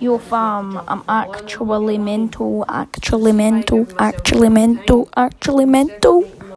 Yo fam, I'm um, actually mental, actually mental, actually mental, actually mental.